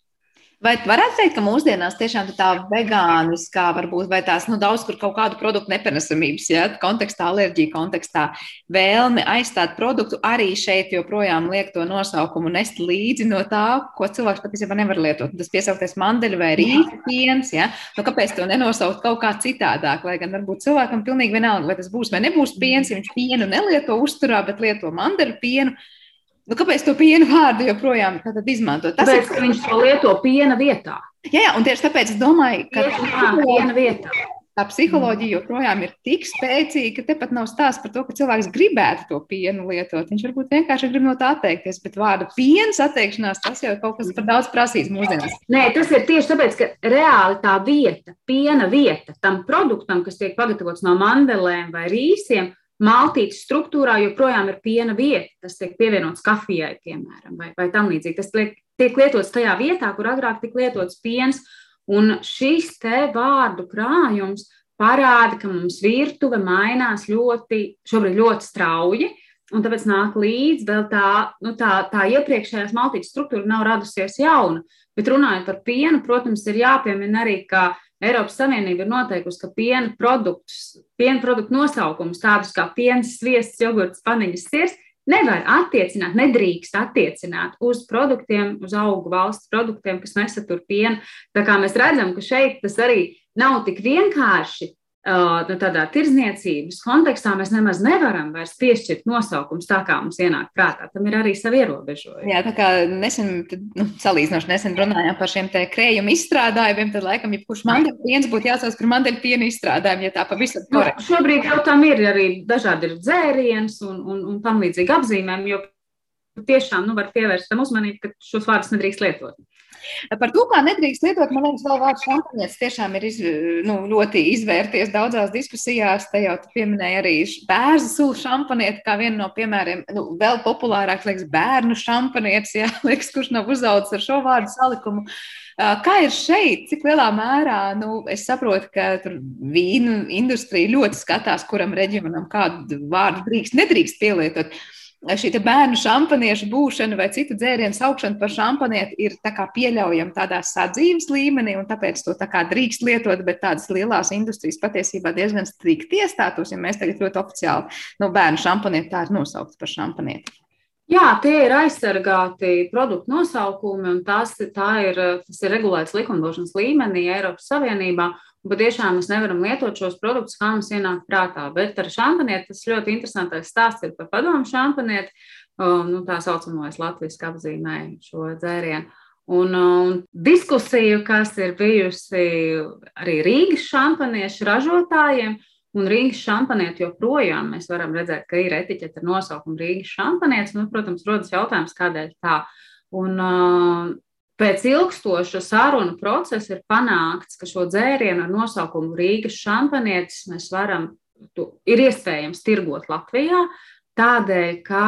Vai varētu teikt, ka mūsdienās tiešām tā vegāniskā, varbūt tās nu, daudz kur kaut kādu produktu nepanesamības, ja kontekstā, alerģija kontekstā, vēlme aizstāt produktu arī šeit joprojām liek to nosaukumu nest līdzi no tā, ko cilvēks patiesībā nevar lietot. Tas piesaukties mandeļu vai rīta piens, ja? nu, kāpēc to nenosaukt kaut kā citādāk, lai gan varbūt cilvēkam pilnīgi vienalga, vai tas būs vai nebūs piens, ja viņš pienu nelieto uzturā, bet lieto mandeļu pienu. Nu, kāpēc to piena vārdu joprojām izmanto? Tas tāpēc, ir ka viņš to lieto piena vietā. Jā, jā, un tieši tāpēc es domāju, ka tā ir piena vietā. Tā psiholoģija joprojām ir tik spēcīga, ka tepat nav stāsts par to, ka cilvēks gribētu to pienu lietot. Viņš varbūt vienkārši grib no tā atteikties, bet vārda piens atteikšanās tas jau ir kaut kas par daudz prasīts mūsdienās. Nē, tas ir tieši tāpēc, ka reāli tā vieta, piena vieta tam produktam, kas tiek pagatavots no mandelēm vai rīsiem, maltītes struktūrā joprojām ir piena vieta. Tas tiek pievienots kafijai, piemēram, vai, vai tam līdzīgi. Tas tiek, tiek lietots tajā vietā, kur agrāk tika lietots piens. Un šis te vārdu krājums parāda, ka mums virtuve mainās ļoti, šobrīd ļoti strauji. Un tāpēc nāk līdzi vēl tā, nu, tā, tā iepriekšējās maltītes struktūra nav radusies jauna. Bet runājot par pienu, protams, ir jāpiemina arī, ka Eiropas Savienība ir noteikusi, ka piena produktus, piena produktu nosaukumus, tādus kā piens, sviests, jogurts, paniņas, sirs, nevar attiecināt, nedrīkst attiecināt uz produktiem, uz augu valsts produktiem, kas nesatur pienu. Tā kā mēs redzam, ka šeit tas arī nav tik vienkārši nu, tādā tirdzniecības kontekstā mēs nemaz nevaram vairs piešķirt nosaukumus tā, kā mums ienāk prātā. Tam ir arī savi ierobežojumi. Jā, tā kā nesen, nu, salīdzinoši nesen runājām par šiem krējuma izstrādājumiem, tad laikam, ja kurš mandeļu piens būtu jāsauc par mandeļu piena izstrādājumu, ja tā pavisam nu, korekti. Nu, šobrīd jau tam ir arī dažādi ir dzēriens un, un, un tam līdzīgi apzīmējumi, jo tiešām nu, var pievērst tam uzmanību, ka šos vārdus nedrīkst lietot. Par to, kā nedrīkst lietot, man liekas, vēl vārds šampanietis tiešām ir iz, nu, ļoti izvērties daudzās diskusijās. Te jau pieminēja arī bērnu sulu šampanieti kā vienu no piemēriem. Nu, vēl populārāk liekas bērnu šampanietis, jā, <laughs> liekas, kurš nav uzaudzis ar šo vārdu salikumu. Kā ir šeit, cik lielā mērā, nu, es saprotu, ka vīnu industrija ļoti skatās, kuram reģionam kādu vārdu drīkst, nedrīkst pielietot. Šī bērnu šampaniešu būšana vai citu dzērienu saukšana par šampanieti ir pieļaujama tādā sadzīves līmenī, un tāpēc to tā drīkst lietot, bet tādas lielās industrijas patiesībā diezgan strikti iestātos, ja mēs tagad ļoti oficiāli nu, bērnu šampanieti tā ir nosaukta par šampanieti. Jā, tie ir aizsargāti produktu nosaukumi, un tas, ir, tas ir regulēts likumdošanas līmenī Eiropas Savienībā. Patiešām mēs nevaram lietot šos produktus, kā mums ienāk prātā. Bet ar šampanieti tas ļoti interesantais stāsts ir par padomu šampanieti. Nu, tā saucamais latviešu apzīmēja šo dzērienu. Un, un diskusiju, kas ir bijusi arī Rīgas šampaniešu ražotājiem, un Rīgas šampanieti joprojām mēs varam redzēt, ka ir etiķete ar nosaukumu Rīgas šampanietis. Nu, protams, rodas jautājums, kādēļ tā. Un, uh, Pēc ilgstoša sarunu procesa ir panākts, ka šo dzērienu ar nosaukumu Rīgas šampanietis mēs varam, ir iespējams tirgot Latvijā, tādēļ, ka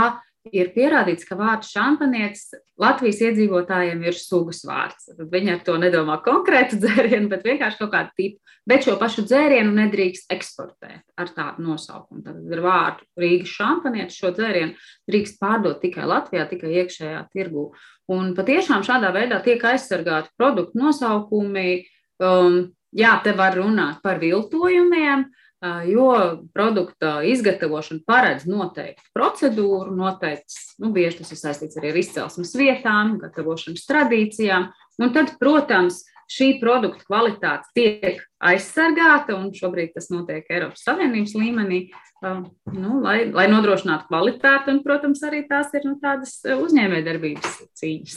ir pierādīts, ka vārds šampanietis Latvijas iedzīvotājiem ir sugas vārds. Tad viņi ar to nedomā konkrētu <laughs> dzērienu, bet vienkārši kaut kādu tipu. Bet šo pašu dzērienu nedrīkst eksportēt ar tādu nosaukumu. Tad ar vārdu Rīgas šampanietis šo dzērienu drīkst pārdot tikai Latvijā, tikai iekšējā tirgū. Un patiešām šādā veidā tiek aizsargāti produktu nosaukumi. Um, jā, te var runāt par viltojumiem, uh, jo produkta izgatavošana paredz noteiktu procedūru, noteikts, nu, bieži tas ir saistīts arī ar izcelsmes vietām, gatavošanas tradīcijām. Un tad, protams, šī produkta kvalitāte tiek aizsargāta, un šobrīd tas notiek Eiropas Savienības līmenī, nu, lai, lai nodrošinātu kvalitāti, un, protams, arī tās ir nu, tādas uzņēmējdarbības cīņas.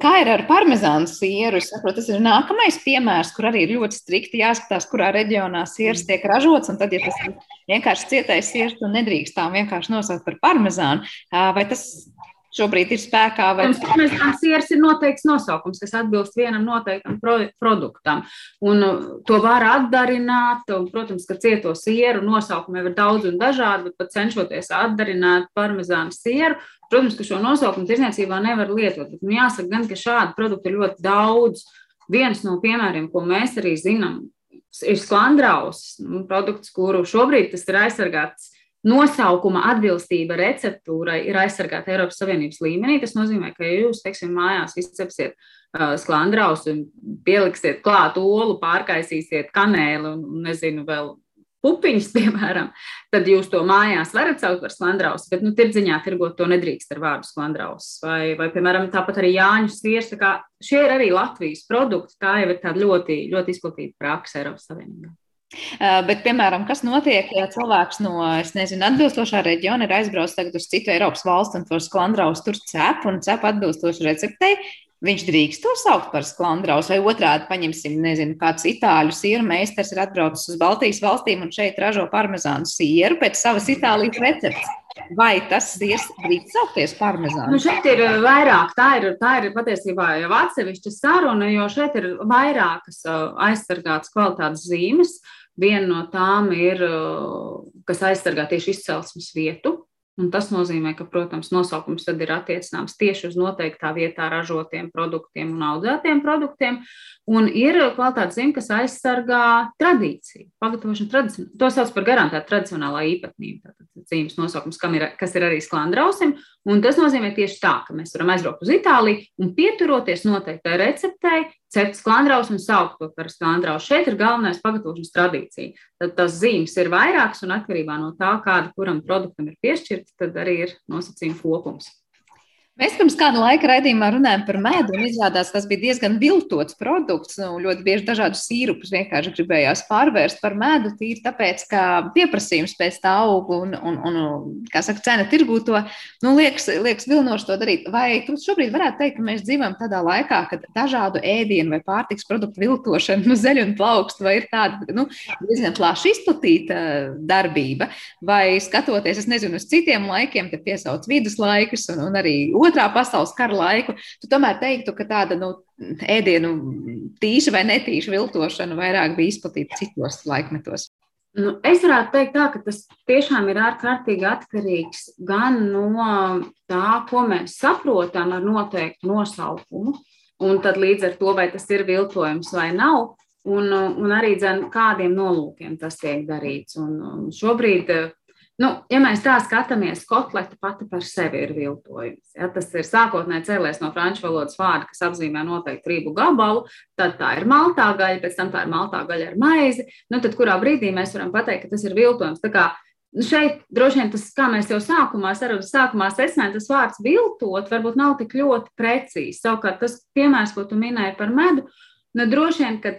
Kā ir ar parmezānu sieru? Es saprotu, tas ir nākamais piemērs, kur arī ir ļoti strikti jāskatās, kurā reģionā sieras tiek ražots, tad, ja tas ir vienkārši cietais sieras, tad nedrīkst tā vienkārši nosaukt par parmezānu. Vai tas šobrīd ir spēkā. Vai... Parmezāns sieras ir noteikts nosaukums, kas atbilst vienam noteiktam pro produktam. Un uh, to var atdarināt, un, protams, ka cieto sieru nosaukumi ir daudz un dažādi, bet pat cenšoties atdarināt parmezānu sieru, protams, ka šo nosaukumu tirzniecībā nevar lietot. Bet, nu, jāsaka gan, ka šādu produktu ir ļoti daudz. Viens no piemēriem, ko mēs arī zinām, ir sklandraus, nu, produkts, kuru šobrīd tas ir aizsargāts nosaukuma atbilstība receptūrai ir aizsargāta Eiropas Savienības līmenī. Tas nozīmē, ka, ja jūs, teiksim, mājās izcepsiet uh, sklandraus un pieliksiet klāt olu, pārkaisīsiet kanēli un, nezinu, vēl pupiņas, <laughs> piemēram, tad jūs to mājās varat saukt par sklandrausu, bet, nu, tirdziņā tirgot to nedrīkst ar vārdu sklandraus. Vai, vai, piemēram, tāpat arī Jāņu sviers. Tā šie ir arī Latvijas produkti, tā jau ir tāda ļoti, ļoti izplatīta praksa Eiropas Savienībā. Bet, piemēram, kas notiek, ja cilvēks no, nezinu, atbilstošā reģiona ir aizbraucis tagad uz citu Eiropas valstu un to sklandraus tur cep un cep atbilstoši receptei, viņš drīkst to saukt par sklandraus, vai otrādi paņemsim, nezinu, kāds itāļu sieru meistars ir atbraucis uz Baltijas valstīm un šeit ražo parmezānu sieru pēc savas Itālijas receptes. Vai tas ir drīkst saukties parmezānu? Nu šeit ir vairāk, tā ir, tā ir patiesībā jau atsevišķa saruna, jo šeit ir vairākas aizsargātas kvalitātes zīmes. Viena no tām ir, kas aizsargā tieši izcelsmes vietu, Un tas nozīmē, ka, protams, nosaukums tad ir attiecināms tieši uz noteiktā vietā ražotiem produktiem un audzētiem produktiem. Un ir kvalitātes zīme, kas aizsargā tradīciju, pagatavošanu tradicionāli. To sauc par garantētu tradicionālā īpatnību. Tātad zīmes nosaukums, ir, kas ir arī sklandrausim. Un tas nozīmē tieši tā, ka mēs varam aizbraukt uz Itāliju un pieturoties noteiktai receptei, cept sklandraus un saukt to par sklandrausu. Šeit ir galvenais pagatavošanas tradīcija. Tad tas zīmes ir vairākas un atkarībā no tā, kāda kuram produktam ir piešķirta, tad arī ir nosacījuma kopums. Mēs pirms kāda laika raidījumā runājām par medu, un izrādās, tas bija diezgan viltots produkts. Nu, ļoti bieži dažādus sīrupus vienkārši gribējās pārvērst par medu, tīri tāpēc, ka pieprasījums pēc tā aug un, un, un kā saka, cena tirgū to, nu, liekas, liekas vilnoši to darīt. Vai tu šobrīd varētu teikt, ka mēs dzīvojam tādā laikā, kad dažādu ēdienu vai pārtiks produktu viltošana, nu, zeļu un plaukstu, vai ir tāda, nu, diezgan plaši izplatīta darbība, vai skatoties, es nezinu, uz citiem laikiem, kad piesauc viduslaikus un, un arī otrā pasaules kara laiku, tu tomēr teiktu, ka tāda nu, ēdienu tīša vai netīša viltošana vairāk bija izplatīta citos laikmetos? Nu, es varētu teikt, tā, ka tas tiešām ir ārkārtīgi atkarīgs gan no tā, ko mēs saprotam ar noteiktu nosaukumu, un tad līdz ar to, vai tas ir viltojums vai nav, un, un arī dzen, kādiem nolūkiem tas tiek darīts. Un, un šobrīd Nu, ja mēs tā skatāmies, kotleta pati par sevi ir viltojums. Ja, tas ir sākotnēji cēlies no franču valodas vārda, kas apzīmē noteikti rību gabalu, tad tā ir maltā gaļa, pēc tam tā ir maltā gaļa ar maizi. Nu, tad kurā brīdī mēs varam pateikt, ka tas ir viltojums? Tā kā nu, šeit droši vien tas, kā mēs jau sākumā sarunas sākumā secinājām, tas vārds viltot varbūt nav tik ļoti precīzi. Savukārt tas piemērs, ko tu minēji par medu, nu, droši vien, ka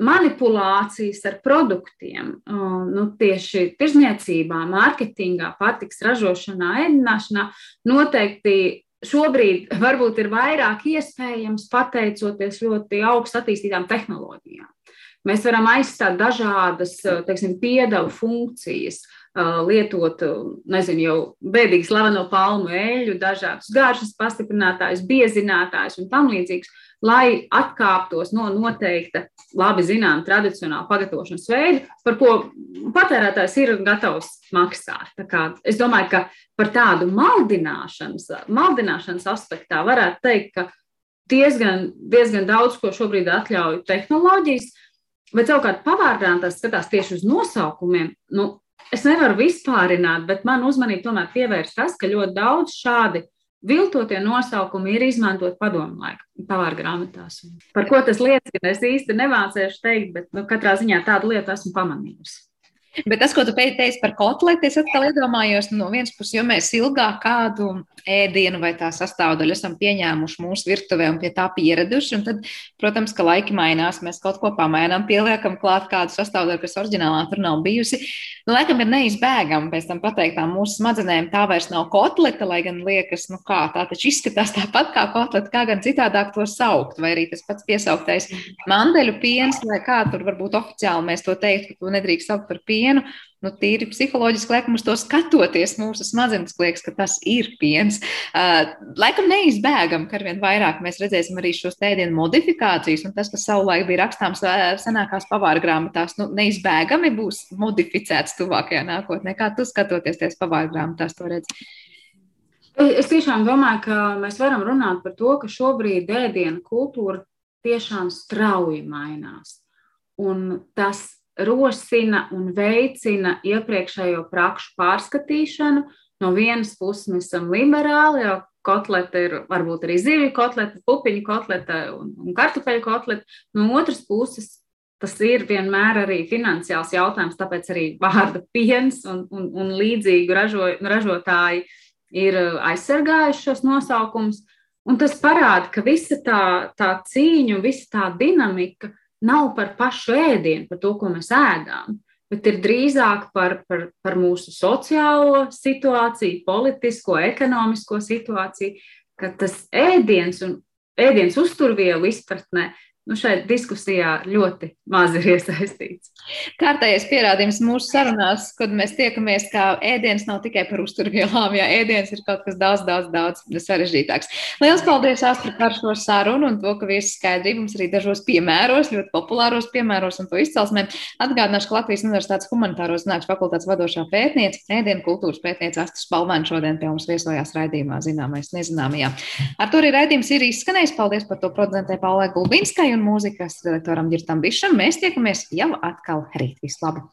manipulācijas ar produktiem, nu, tieši tirzniecībā, mārketingā, pārtiks ražošanā, ēdināšanā, noteikti šobrīd varbūt ir vairāk iespējams pateicoties ļoti augstu attīstītām tehnoloģijām. Mēs varam aizstāt dažādas teiksim, piedevu funkcijas, lietot, nezinu, jau bēdīgi slaveno palmu eļļu, dažādus garšas pastiprinātājus, biezinātājus un tam līdzīgus lai atkāptos no noteikta, labi zinām, tradicionāla pagatavošanas veida, par ko patērētājs ir gatavs maksāt. Es domāju, ka par tādu maldināšanas, maldināšanas aspektā varētu teikt, ka diezgan, diezgan daudz ko šobrīd atļauj tehnoloģijas, bet savukārt pavārdām tas skatās tieši uz nosaukumiem. Nu, es nevaru vispārināt, bet man uzmanību tomēr pievērst tas, ka ļoti daudz šādi Viltotie nosaukumi ir izmantot padomu laiku pavāra grāmatās. Par ko tas liecina, es īsti nemācēšu teikt, bet nu, katrā ziņā tādu lietu esmu pamanījusi. Bet tas, ko tu teici par kotleti, es atkal iedomājos no vienas puses, jo mēs ilgāk kādu ēdienu vai tā sastāvdaļu esam pieņēmuši mūsu virtuvē un pie tā pieraduši. Tad, protams, ka laiki mainās, mēs kaut ko pamainām, pieliekam klāt kādu sastāvdaļu, kas oriģinālā tur nav bijusi. Nu, laikam ir neizbēgami pēc tam pateikt, tā mūsu smadzenēm tā vairs nav kotleta, lai gan liekas, nu kā tā taču izskatās tāpat kā kotleta, kā gan citādāk to saukt, vai arī tas pats piesauktais mandeļu piens, vai kā tur varbūt oficiāli mēs to teikt, ka to nedrīkst saukt par pienu nu, tīri psiholoģiski, laikam, uz to skatoties, mūsu smadzenes liekas, ka tas ir piens. Uh, laikam neizbēgam, ka arvien vairāk mēs redzēsim arī šos tēdienu modifikācijas, un tas, kas savulaik bija rakstāms senākās pavāra grāmatās, nu, neizbēgami būs modificēts tuvākajā nākotnē. Kā tu skatoties ties pavāra grāmatās, to redzi? Es tiešām domāju, ka mēs varam runāt par to, ka šobrīd ēdienu kultūra tiešām strauji mainās. Un tas rosina un veicina iepriekšējo prakšu pārskatīšanu. No vienas puses mēs esam liberāli, jo kotlete ir varbūt arī zivju kotlete, pupiņu kotlete un, un kartupeļu kotlete. No otras puses tas ir vienmēr arī finansiāls jautājums, tāpēc arī vārda piens un, un, un līdzīgi ražo, ražotāji ir aizsargājuši šos nosaukumus. Un tas parāda, ka visa tā, tā cīņa, visa tā dinamika nav par pašu ēdienu, par to, ko mēs ēdām, bet ir drīzāk par, par, par mūsu sociālo situāciju, politisko, ekonomisko situāciju, ka tas ēdiens un ēdiens uzturvielu izpratnē nu, šeit diskusijā ļoti maz ir iesaistīts. Kārtējais pierādījums mūsu sarunās, kad mēs tiekamies, ka ēdiens nav tikai par uzturvielām, ja ēdiens ir kaut kas daudz, daudz, daudz sarežģītāks. Lielas paldies, Astra, par šo sarunu un to, ka viesi skaidrību mums arī dažos piemēros, ļoti populāros piemēros un to izcelsmē. Atgādināšu, ka Latvijas Universitātes humanitāro zinātņu fakultātes vadošā pētniece, ēdienu kultūras pētniece Astra Spalvēna šodien pie mums viesojās raidījumā zināmais nezināmajā. Ar to arī raidījums ir izskanējis. Paldies par to producentē Paulē Gulbinskai un mūzikas redaktoram Girtam Bišam. Mēs tiekamies jau atkal rīt. Vislabāk!